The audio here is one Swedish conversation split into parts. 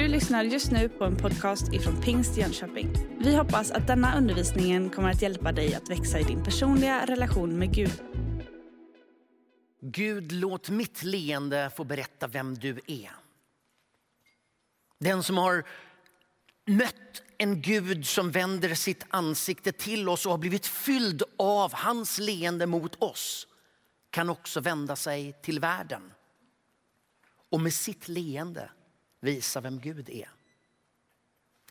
Du lyssnar just nu på en podcast ifrån Pingst Jönköping. Vi hoppas att denna undervisning kommer att hjälpa dig att växa i din personliga relation med Gud. Gud, låt mitt leende få berätta vem du är. Den som har mött en Gud som vänder sitt ansikte till oss och har blivit fylld av hans leende mot oss kan också vända sig till världen och med sitt leende visa vem Gud är.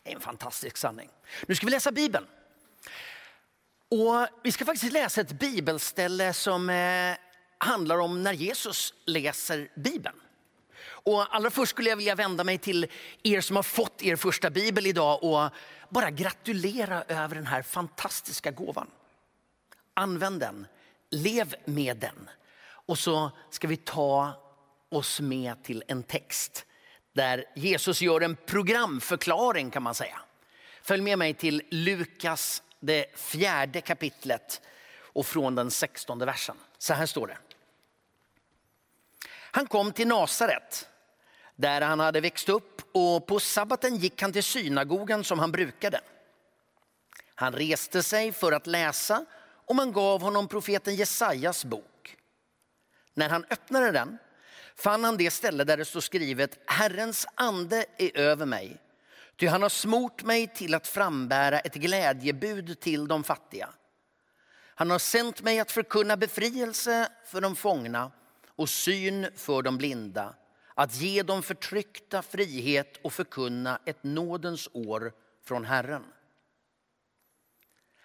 Det är en fantastisk sanning. Nu ska vi läsa Bibeln. Och vi ska faktiskt läsa ett bibelställe som eh, handlar om när Jesus läser Bibeln. Och allra först skulle jag vilja vända mig till er som har fått er första bibel idag och bara gratulera över den här fantastiska gåvan. Använd den, lev med den. Och så ska vi ta oss med till en text där Jesus gör en programförklaring kan man säga. Följ med mig till Lukas, det fjärde kapitlet och från den sextonde versen. Så här står det. Han kom till Nasaret där han hade växt upp och på sabbaten gick han till synagogan som han brukade. Han reste sig för att läsa och man gav honom profeten Jesajas bok. När han öppnade den fann han det ställe där det står skrivet Herrens ande är över mig. Ty han har smort mig till att frambära ett glädjebud till de fattiga. Han har sänt mig att förkunna befrielse för de fångna och syn för de blinda. Att ge de förtryckta frihet och förkunna ett nådens år från Herren.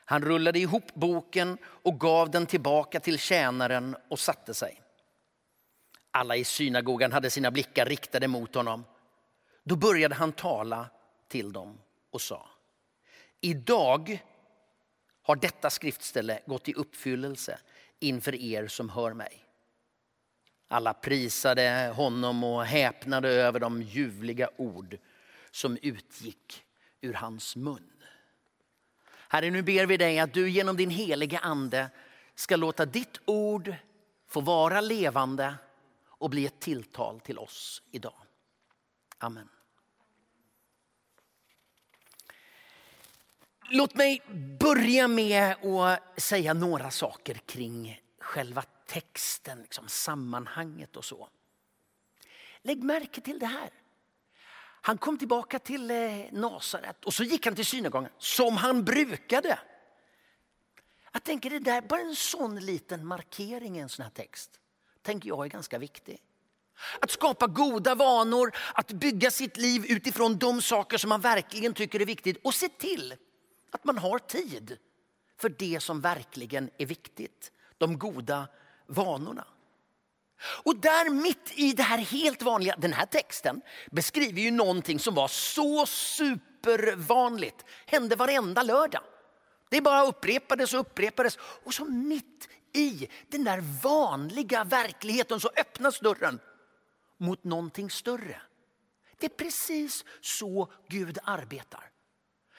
Han rullade ihop boken och gav den tillbaka till tjänaren och satte sig. Alla i synagogan hade sina blickar riktade mot honom. Då började han tala till dem och sa. Idag har detta skriftställe gått i uppfyllelse inför er som hör mig. Alla prisade honom och häpnade över de ljuvliga ord som utgick ur hans mun. Herre, nu ber vi dig att du genom din heliga ande ska låta ditt ord få vara levande och bli ett tilltal till oss idag. Amen. Låt mig börja med att säga några saker kring själva texten, liksom sammanhanget och så. Lägg märke till det här. Han kom tillbaka till eh, Nasaret och så gick han till synagogan som han brukade. Jag tänker det där, bara en sån liten markering i en sån här text tänker jag är ganska viktig. Att skapa goda vanor, att bygga sitt liv utifrån de saker som man verkligen tycker är viktigt och se till att man har tid för det som verkligen är viktigt. De goda vanorna. Och där mitt i det här helt vanliga, den här texten beskriver ju någonting som var så supervanligt, hände varenda lördag. Det bara upprepades och upprepades och så mitt i den där vanliga verkligheten så öppnas dörren mot någonting större. Det är precis så Gud arbetar.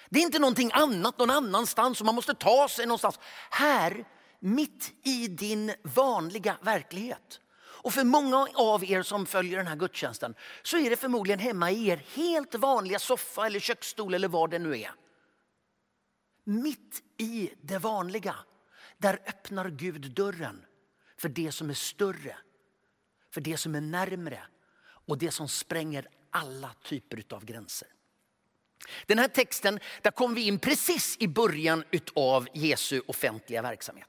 Det är inte någonting annat någon annanstans som man måste ta sig någonstans. Här, mitt i din vanliga verklighet. Och för många av er som följer den här gudstjänsten så är det förmodligen hemma i er helt vanliga soffa eller köksstol eller vad det nu är. Mitt i det vanliga där öppnar Gud dörren för det som är större, för det som är närmre och det som spränger alla typer av gränser. Den här texten, där kom vi in precis i början av Jesu offentliga verksamhet.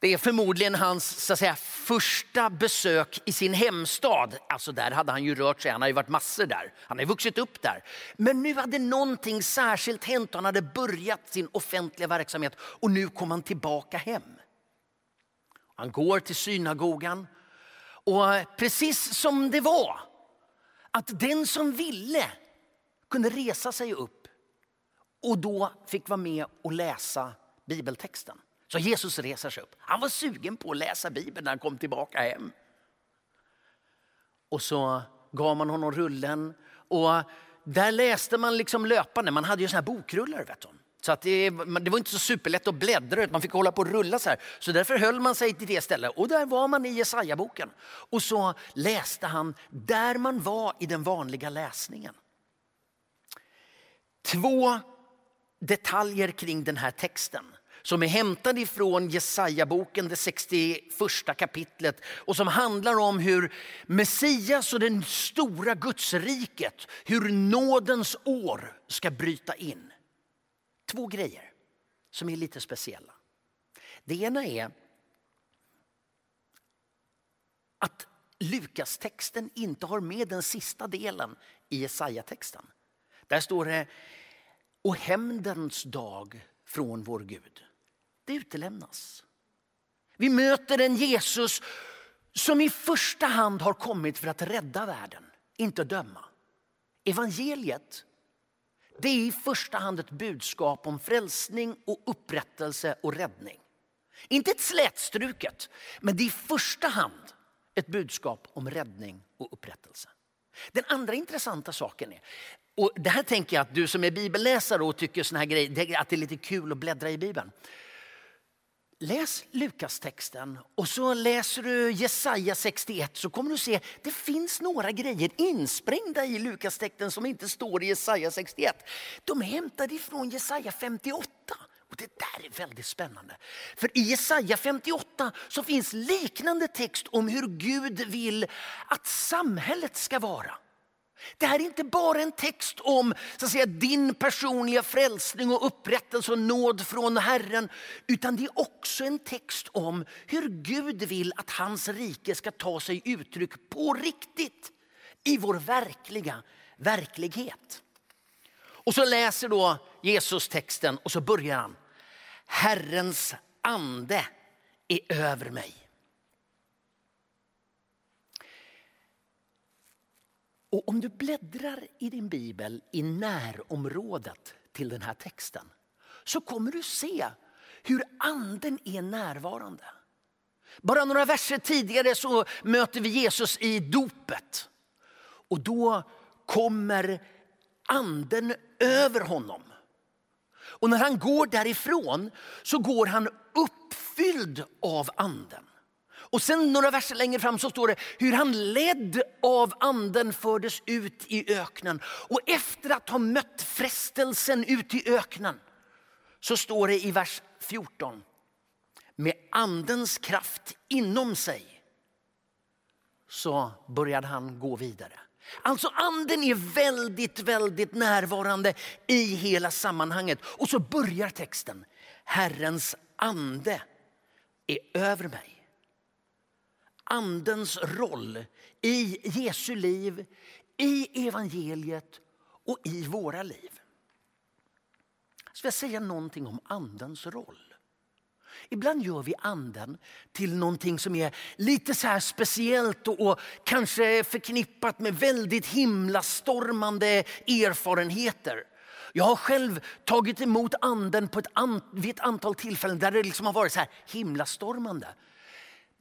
Det är förmodligen hans så att säga, första besök i sin hemstad. Alltså där hade han ju rört sig, han har ju varit massor där. Han har vuxit upp där. Men nu hade någonting särskilt hänt. Han hade börjat sin offentliga verksamhet och nu kom han tillbaka hem. Han går till synagogan och eh, precis som det var, att den som ville kunde resa sig upp och då fick vara med och läsa bibeltexten. Så Jesus reser sig upp. Han var sugen på att läsa Bibeln när han kom tillbaka hem. Och så gav man honom rullen och där läste man liksom löpande. Man hade ju såna här bokrullar. Vet du. Så att det, det var inte så superlätt att bläddra, man fick hålla på och rulla så här. Så därför höll man sig till det stället. Och där var man i Jesaja-boken. Och så läste han där man var i den vanliga läsningen. Två detaljer kring den här texten som är hämtad ifrån Jesaja-boken, det 61 kapitlet och som handlar om hur Messias och det stora Gudsriket, hur nådens år ska bryta in. Två grejer som är lite speciella. Det ena är att Lukas-texten inte har med den sista delen i Jesaja-texten. Där står det, och hämndens dag från vår Gud. Det utelämnas. Vi möter en Jesus som i första hand har kommit för att rädda världen, inte döma. Evangeliet det är i första hand ett budskap om frälsning och upprättelse och räddning. Inte ett slätstruket, men det är i första hand ett budskap om räddning och upprättelse. Den andra intressanta saken är, och det här tänker jag att du som är bibelläsare och tycker såna här grejer, att det är lite kul att bläddra i Bibeln. Läs Lukas-texten och så läser du Jesaja 61 så kommer du se att det finns några grejer insprängda i Lukas-texten som inte står i Jesaja 61. De är hämtade ifrån Jesaja 58. Och Det där är väldigt spännande. För i Jesaja 58 så finns liknande text om hur Gud vill att samhället ska vara. Det här är inte bara en text om så att säga, din personliga frälsning och upprättelse och nåd från Herren. Utan det är också en text om hur Gud vill att hans rike ska ta sig uttryck på riktigt. I vår verkliga verklighet. Och så läser då Jesus texten och så börjar han. Herrens ande är över mig. Och om du bläddrar i din bibel i närområdet till den här texten så kommer du se hur anden är närvarande. Bara några verser tidigare så möter vi Jesus i dopet. Och då kommer anden över honom. Och när han går därifrån så går han uppfylld av anden. Och sen några verser längre fram så står det hur han ledd av anden fördes ut i öknen. Och efter att ha mött frestelsen ut i öknen så står det i vers 14. Med andens kraft inom sig så började han gå vidare. Alltså anden är väldigt, väldigt närvarande i hela sammanhanget. Och så börjar texten. Herrens ande är över mig andens roll i Jesu liv, i evangeliet och i våra liv. Jag jag säga någonting om andens roll. Ibland gör vi anden till någonting som är lite så här speciellt och, och kanske förknippat med väldigt himlastormande erfarenheter. Jag har själv tagit emot anden på ett an, vid ett antal tillfällen där det liksom har varit så här himlastormande.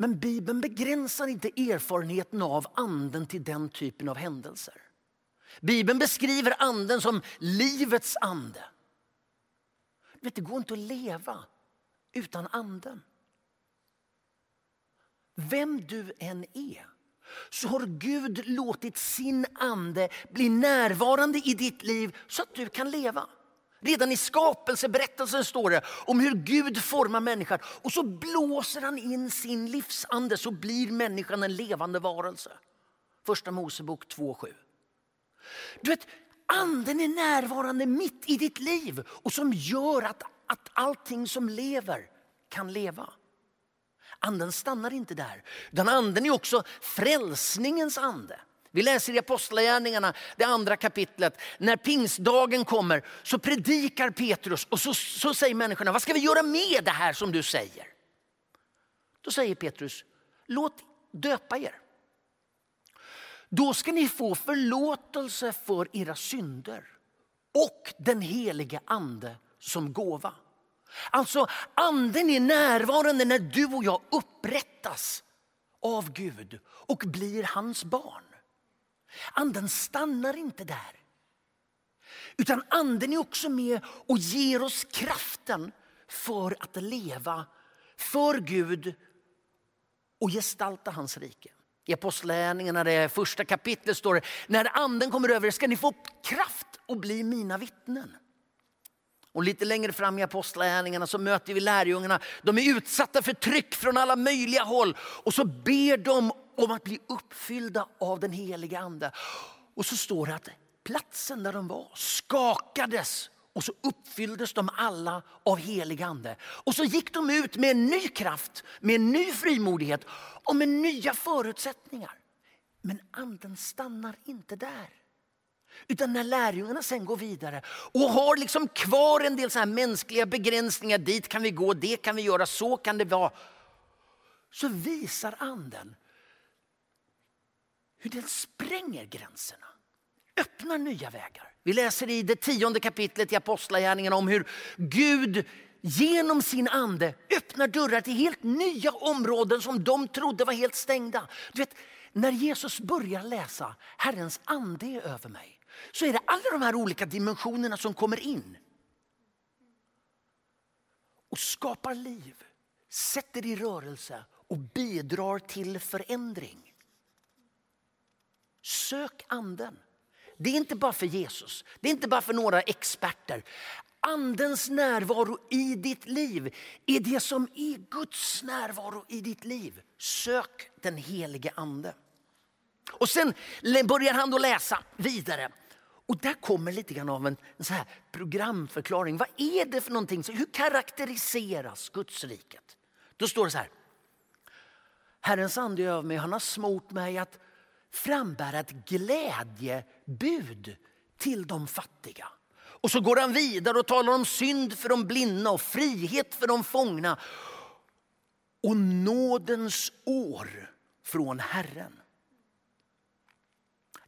Men Bibeln begränsar inte erfarenheten av anden till den typen av händelser. Bibeln beskriver anden som livets ande. Vet, det går inte att leva utan anden. Vem du än är så har Gud låtit sin ande bli närvarande i ditt liv så att du kan leva. Redan i skapelseberättelsen står det om hur Gud formar människan och så blåser han in sin livsande så blir människan en levande varelse. Första Mosebok 2.7. Du vet, anden är närvarande mitt i ditt liv och som gör att, att allting som lever kan leva. Anden stannar inte där, utan anden är också frälsningens ande. Vi läser i Apostlagärningarna, det andra kapitlet. När pingstdagen kommer så predikar Petrus och så, så säger människorna, vad ska vi göra med det här som du säger? Då säger Petrus, låt döpa er. Då ska ni få förlåtelse för era synder och den helige ande som gåva. Alltså anden är närvarande när du och jag upprättas av Gud och blir hans barn. Anden stannar inte där. Utan anden är också med och ger oss kraften för att leva för Gud och gestalta hans rike. I Apostlagärningarna, det första kapitlet står det, när anden kommer över er ska ni få kraft att bli mina vittnen. Och lite längre fram i Apostlagärningarna så möter vi lärjungarna. De är utsatta för tryck från alla möjliga håll och så ber de om att bli uppfyllda av den heliga ande. Och så står det att platsen där de var skakades och så uppfylldes de alla av helig ande. Och så gick de ut med en ny kraft, med en ny frimodighet och med nya förutsättningar. Men anden stannar inte där. Utan när lärjungarna sen går vidare och har liksom kvar en del så här mänskliga begränsningar. Dit kan vi gå, det kan vi göra, så kan det vara. Så visar anden hur den spränger gränserna. Öppnar nya vägar. Vi läser i det tionde kapitlet i Apostlagärningarna om hur Gud genom sin ande öppnar dörrar till helt nya områden som de trodde var helt stängda. Du vet, när Jesus börjar läsa Herrens ande är över mig så är det alla de här olika dimensionerna som kommer in. Och skapar liv, sätter i rörelse och bidrar till förändring. Sök anden. Det är inte bara för Jesus, det är inte bara för några experter. Andens närvaro i ditt liv är det som är Guds närvaro i ditt liv. Sök den helige ande. Och sen börjar han då läsa vidare. Och där kommer lite grann av en, så här programförklaring. Vad är det för någonting? Hur karaktäriseras Guds riket? Då står det så här. Herrens ande är över mig, han har smort mig att frambära ett glädjebud till de fattiga. Och så går han vidare och talar om synd för de blinda och frihet för de fångna. Och nådens år från Herren.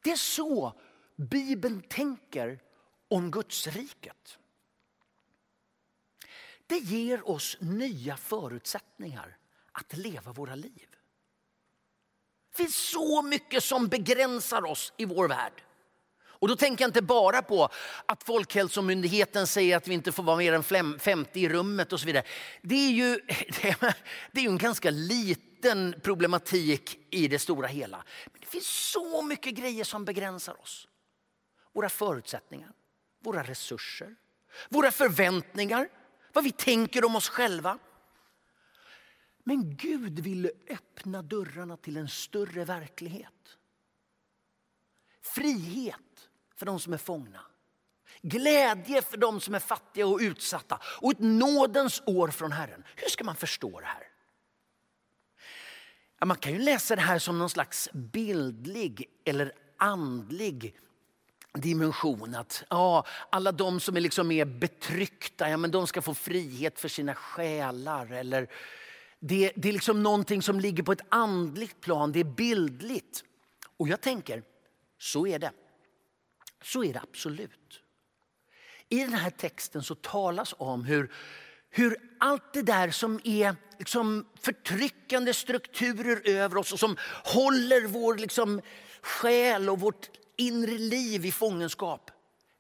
Det är så Bibeln tänker om Guds riket. Det ger oss nya förutsättningar att leva våra liv. Det finns så mycket som begränsar oss i vår värld. Och då tänker jag inte bara på att Folkhälsomyndigheten säger att vi inte får vara mer än 50 i rummet och så vidare. Det är ju, det är en ganska liten problematik i det stora hela. Men det finns så mycket grejer som begränsar oss. Våra förutsättningar, våra resurser, våra förväntningar, vad vi tänker om oss själva. Men Gud ville öppna dörrarna till en större verklighet. Frihet för de som är fångna. Glädje för de som är fattiga och utsatta och ett nådens år från Herren. Hur ska man förstå det här? man kan ju läsa det här som någon slags bildlig eller andlig dimension. Att ja, alla de som är liksom mer betryckta, ja, men de ska få frihet för sina själar. Eller det, det är liksom någonting som ligger på ett andligt plan, det är bildligt. Och jag tänker, så är det. Så är det absolut. I den här texten så talas om hur, hur allt det där som är liksom förtryckande strukturer över oss och som håller vår liksom själ och vårt inre liv i fångenskap.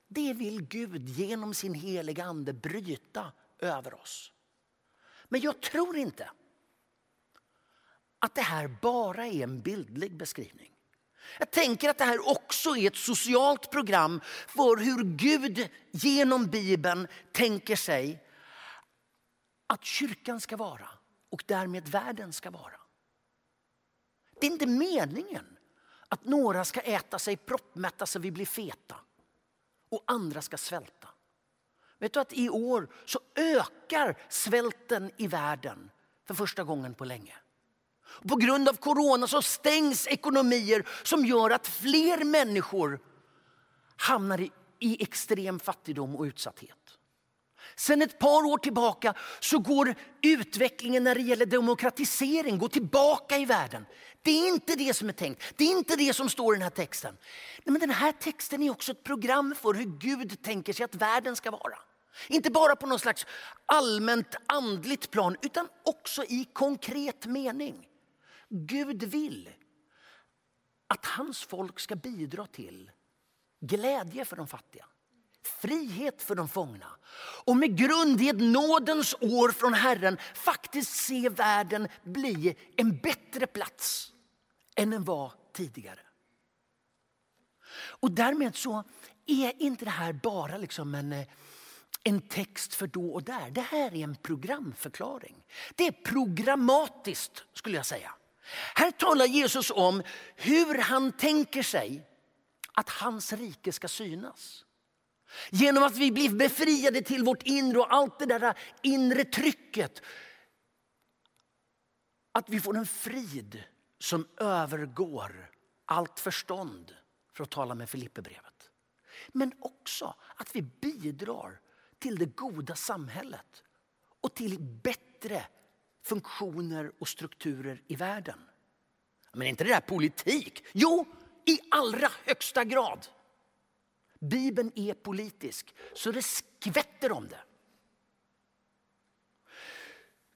Det vill Gud genom sin heliga ande bryta över oss. Men jag tror inte att det här bara är en bildlig beskrivning. Jag tänker att det här också är ett socialt program för hur Gud genom Bibeln tänker sig att kyrkan ska vara och därmed världen ska vara. Det är inte meningen att några ska äta sig proppmätta så vi blir feta och andra ska svälta. Vet du att i år så ökar svälten i världen för första gången på länge. På grund av corona så stängs ekonomier som gör att fler människor hamnar i, i extrem fattigdom och utsatthet. Sen ett par år tillbaka så går utvecklingen när det gäller demokratisering går tillbaka i världen. Det är inte det som är tänkt. Det är inte det som står i den här texten. Nej, men den här texten är också ett program för hur Gud tänker sig att världen ska vara. Inte bara på någon slags allmänt andligt plan utan också i konkret mening. Gud vill att hans folk ska bidra till glädje för de fattiga, frihet för de fångna och med grund i ett nådens år från Herren faktiskt se världen bli en bättre plats än den var tidigare. Och därmed så är inte det här bara liksom en, eh, en text för då och där. Det här är en programförklaring. Det är programmatiskt skulle jag säga. Här talar Jesus om hur han tänker sig att hans rike ska synas. Genom att vi blir befriade till vårt inre och allt det där inre trycket. Att vi får en frid som övergår allt förstånd, för att tala med Filipperbrevet. Men också att vi bidrar till det goda samhället och till bättre funktioner och strukturer i världen. Men är inte det där politik? Jo, i allra högsta grad. Bibeln är politisk, så det skvätter om det.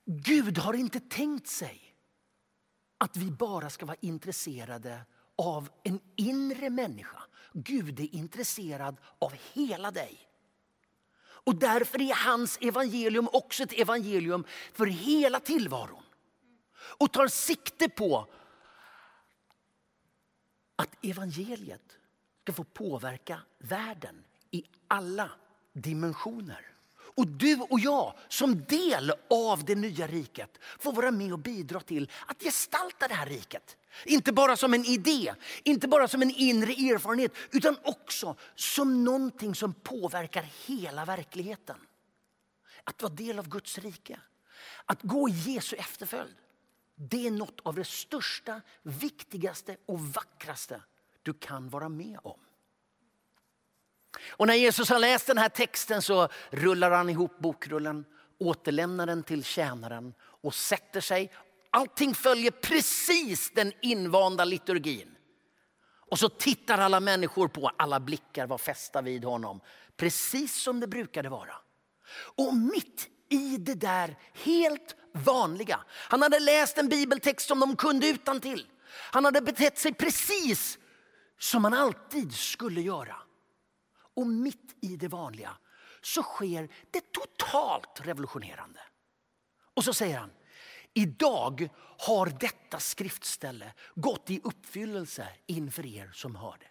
Gud har inte tänkt sig att vi bara ska vara intresserade av en inre människa. Gud är intresserad av hela dig. Och därför är hans evangelium också ett evangelium för hela tillvaron. Och tar sikte på att evangeliet ska få påverka världen i alla dimensioner. Och du och jag som del av det nya riket får vara med och bidra till att gestalta det här riket. Inte bara som en idé, inte bara som en inre erfarenhet utan också som någonting som påverkar hela verkligheten. Att vara del av Guds rike, att gå i Jesu efterföljd. Det är något av det största, viktigaste och vackraste du kan vara med om. Och när Jesus har läst den här texten så rullar han ihop bokrullen, återlämnar den till tjänaren och sätter sig. Allting följer precis den invanda liturgin. Och så tittar alla människor på, alla blickar var fästa vid honom. Precis som det brukade vara. Och mitt i det där helt vanliga. Han hade läst en bibeltext som de kunde utan till. Han hade betett sig precis som man alltid skulle göra. Och mitt i det vanliga så sker det totalt revolutionerande. Och så säger han, idag har detta skriftställe gått i uppfyllelse inför er som hör det.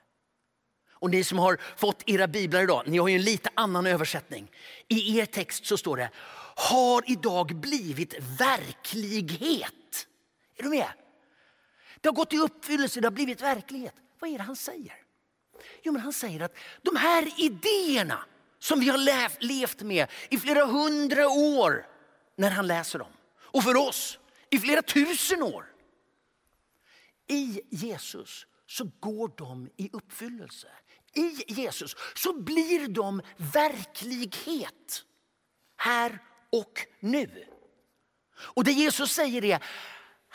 Och ni som har fått era biblar idag, ni har ju en lite annan översättning. I er text så står det, har idag blivit verklighet. Är du med? Det har gått i uppfyllelse, det har blivit verklighet. Vad är det han säger? Jo, men han säger att de här idéerna som vi har levt med i flera hundra år när han läser dem. Och för oss i flera tusen år. I Jesus så går de i uppfyllelse. I Jesus så blir de verklighet här och nu. Och det Jesus säger är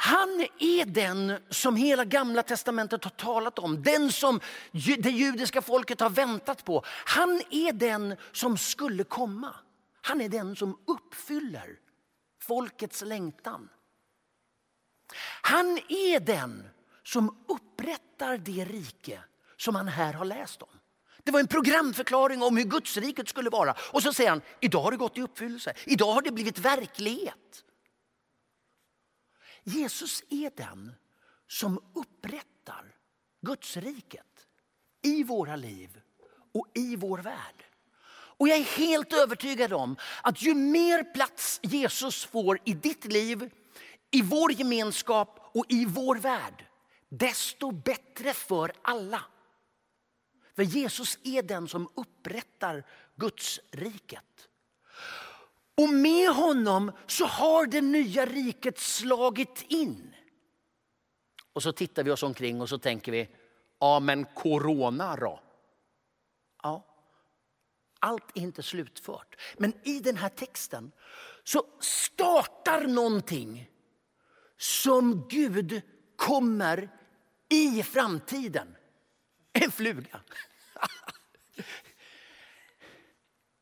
han är den som hela gamla testamentet har talat om. Den som det judiska folket har väntat på. Han är den som skulle komma. Han är den som uppfyller folkets längtan. Han är den som upprättar det rike som han här har läst om. Det var en programförklaring om hur Gudsriket skulle vara. Och så säger han, idag har det gått i uppfyllelse. Idag har det blivit verklighet. Jesus är den som upprättar Gudsriket i våra liv och i vår värld. Och jag är helt övertygad om att ju mer plats Jesus får i ditt liv, i vår gemenskap och i vår värld, desto bättre för alla. För Jesus är den som upprättar Guds riket. Och med honom så har det nya riket slagit in. Och så tittar vi oss omkring och så tänker vi, ja men corona då? Ja, allt är inte slutfört. Men i den här texten så startar någonting som Gud kommer i framtiden. En fluga.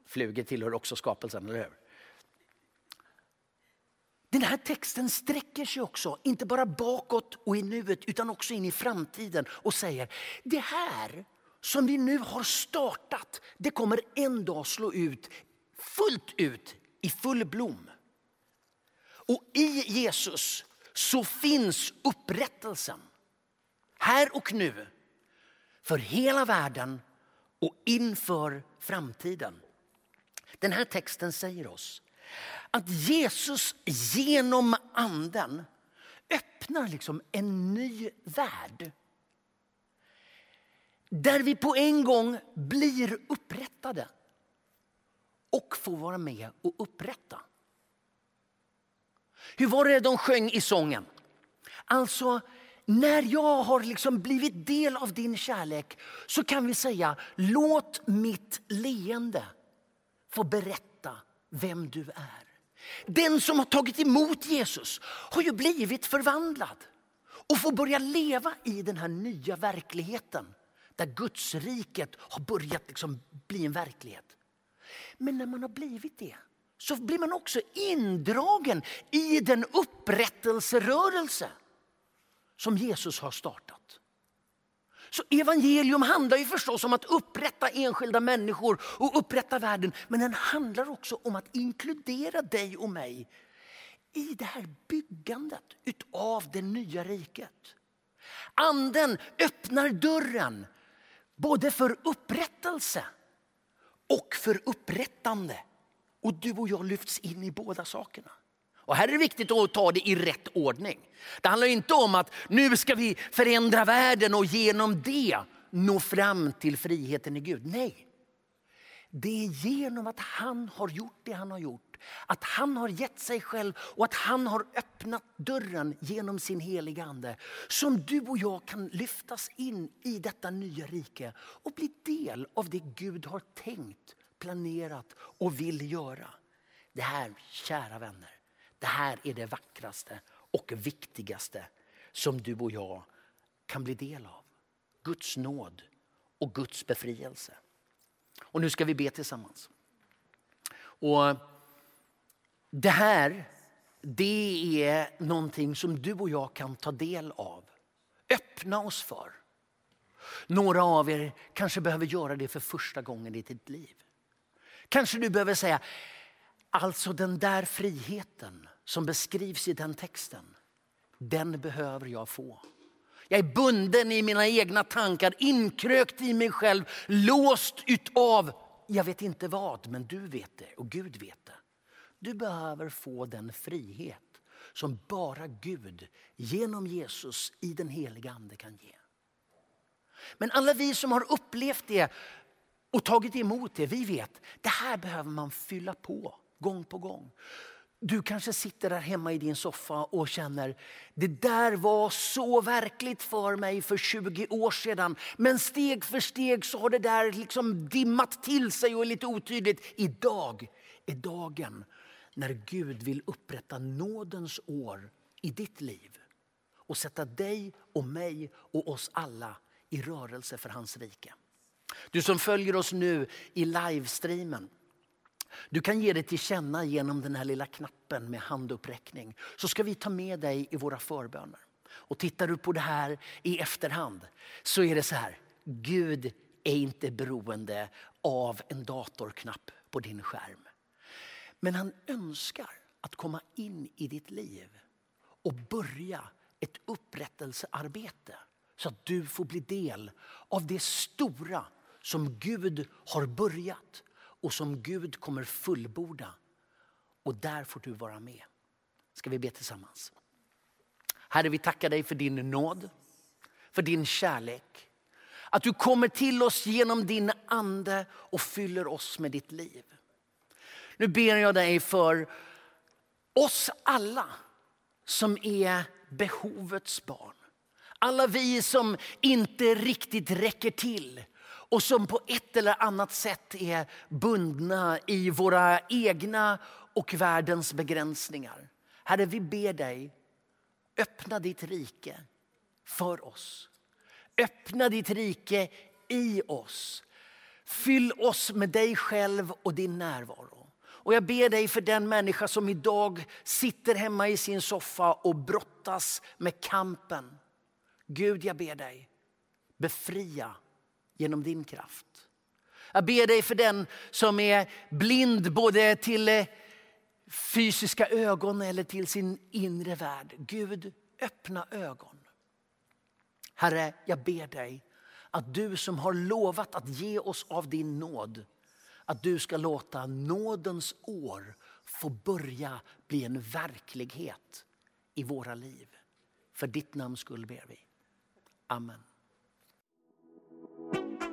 Flugor tillhör också skapelsen, eller hur? Den här texten sträcker sig också, inte bara bakåt och i nuet utan också in i framtiden och säger det här som vi nu har startat, det kommer en dag slå ut fullt ut i full blom. Och i Jesus så finns upprättelsen. Här och nu. För hela världen och inför framtiden. Den här texten säger oss att Jesus genom anden öppnar liksom en ny värld. Där vi på en gång blir upprättade och får vara med och upprätta. Hur var det de sjöng i sången? Alltså, när jag har liksom blivit del av din kärlek så kan vi säga låt mitt leende få berätta vem du är. Den som har tagit emot Jesus har ju blivit förvandlad och får börja leva i den här nya verkligheten där Guds riket har börjat liksom bli en verklighet. Men när man har blivit det så blir man också indragen i den upprättelserörelse som Jesus har startat. Så evangelium handlar ju förstås om att upprätta enskilda människor och upprätta världen. Men den handlar också om att inkludera dig och mig i det här byggandet av det nya riket. Anden öppnar dörren både för upprättelse och för upprättande. Och du och jag lyfts in i båda sakerna. Och här är det viktigt att ta det i rätt ordning. Det handlar inte om att nu ska vi förändra världen och genom det nå fram till friheten i Gud. Nej. Det är genom att han har gjort det han har gjort. Att han har gett sig själv och att han har öppnat dörren genom sin heliga ande. Som du och jag kan lyftas in i detta nya rike och bli del av det Gud har tänkt, planerat och vill göra. Det här, kära vänner, det här är det vackraste och viktigaste som du och jag kan bli del av. Guds nåd och Guds befrielse. Och nu ska vi be tillsammans. Och det här det är någonting som du och jag kan ta del av. Öppna oss för. Några av er kanske behöver göra det för första gången i ditt liv. Kanske du behöver säga, Alltså den där friheten som beskrivs i den texten, den behöver jag få. Jag är bunden i mina egna tankar, inkrökt i mig själv, låst utav, jag vet inte vad, men du vet det och Gud vet det. Du behöver få den frihet som bara Gud genom Jesus i den heliga ande kan ge. Men alla vi som har upplevt det och tagit emot det, vi vet, det här behöver man fylla på gång på gång. Du kanske sitter där hemma i din soffa och känner det där var så verkligt för mig för 20 år sedan. Men steg för steg så har det där liksom dimmat till sig och är lite otydligt. Idag är dagen när Gud vill upprätta nådens år i ditt liv och sätta dig och mig och oss alla i rörelse för hans rike. Du som följer oss nu i livestreamen. Du kan ge dig till känna genom den här lilla knappen med handuppräckning. Så ska vi ta med dig i våra förböner. Och tittar du på det här i efterhand så är det så här. Gud är inte beroende av en datorknapp på din skärm. Men han önskar att komma in i ditt liv och börja ett upprättelsearbete. Så att du får bli del av det stora som Gud har börjat och som Gud kommer fullborda. Och där får du vara med. Ska vi be tillsammans? Herre, vi tackar dig för din nåd, för din kärlek. Att du kommer till oss genom din ande och fyller oss med ditt liv. Nu ber jag dig för oss alla som är behovets barn. Alla vi som inte riktigt räcker till och som på ett eller annat sätt är bundna i våra egna och världens begränsningar. Herre, vi ber dig, öppna ditt rike för oss. Öppna ditt rike i oss. Fyll oss med dig själv och din närvaro. Och jag ber dig för den människa som idag sitter hemma i sin soffa och brottas med kampen. Gud, jag ber dig, befria genom din kraft. Jag ber dig för den som är blind både till eh, fysiska ögon eller till sin inre värld. Gud, öppna ögon. Herre, jag ber dig att du som har lovat att ge oss av din nåd, att du ska låta nådens år få börja bli en verklighet i våra liv. För ditt namns skull ber vi. Amen.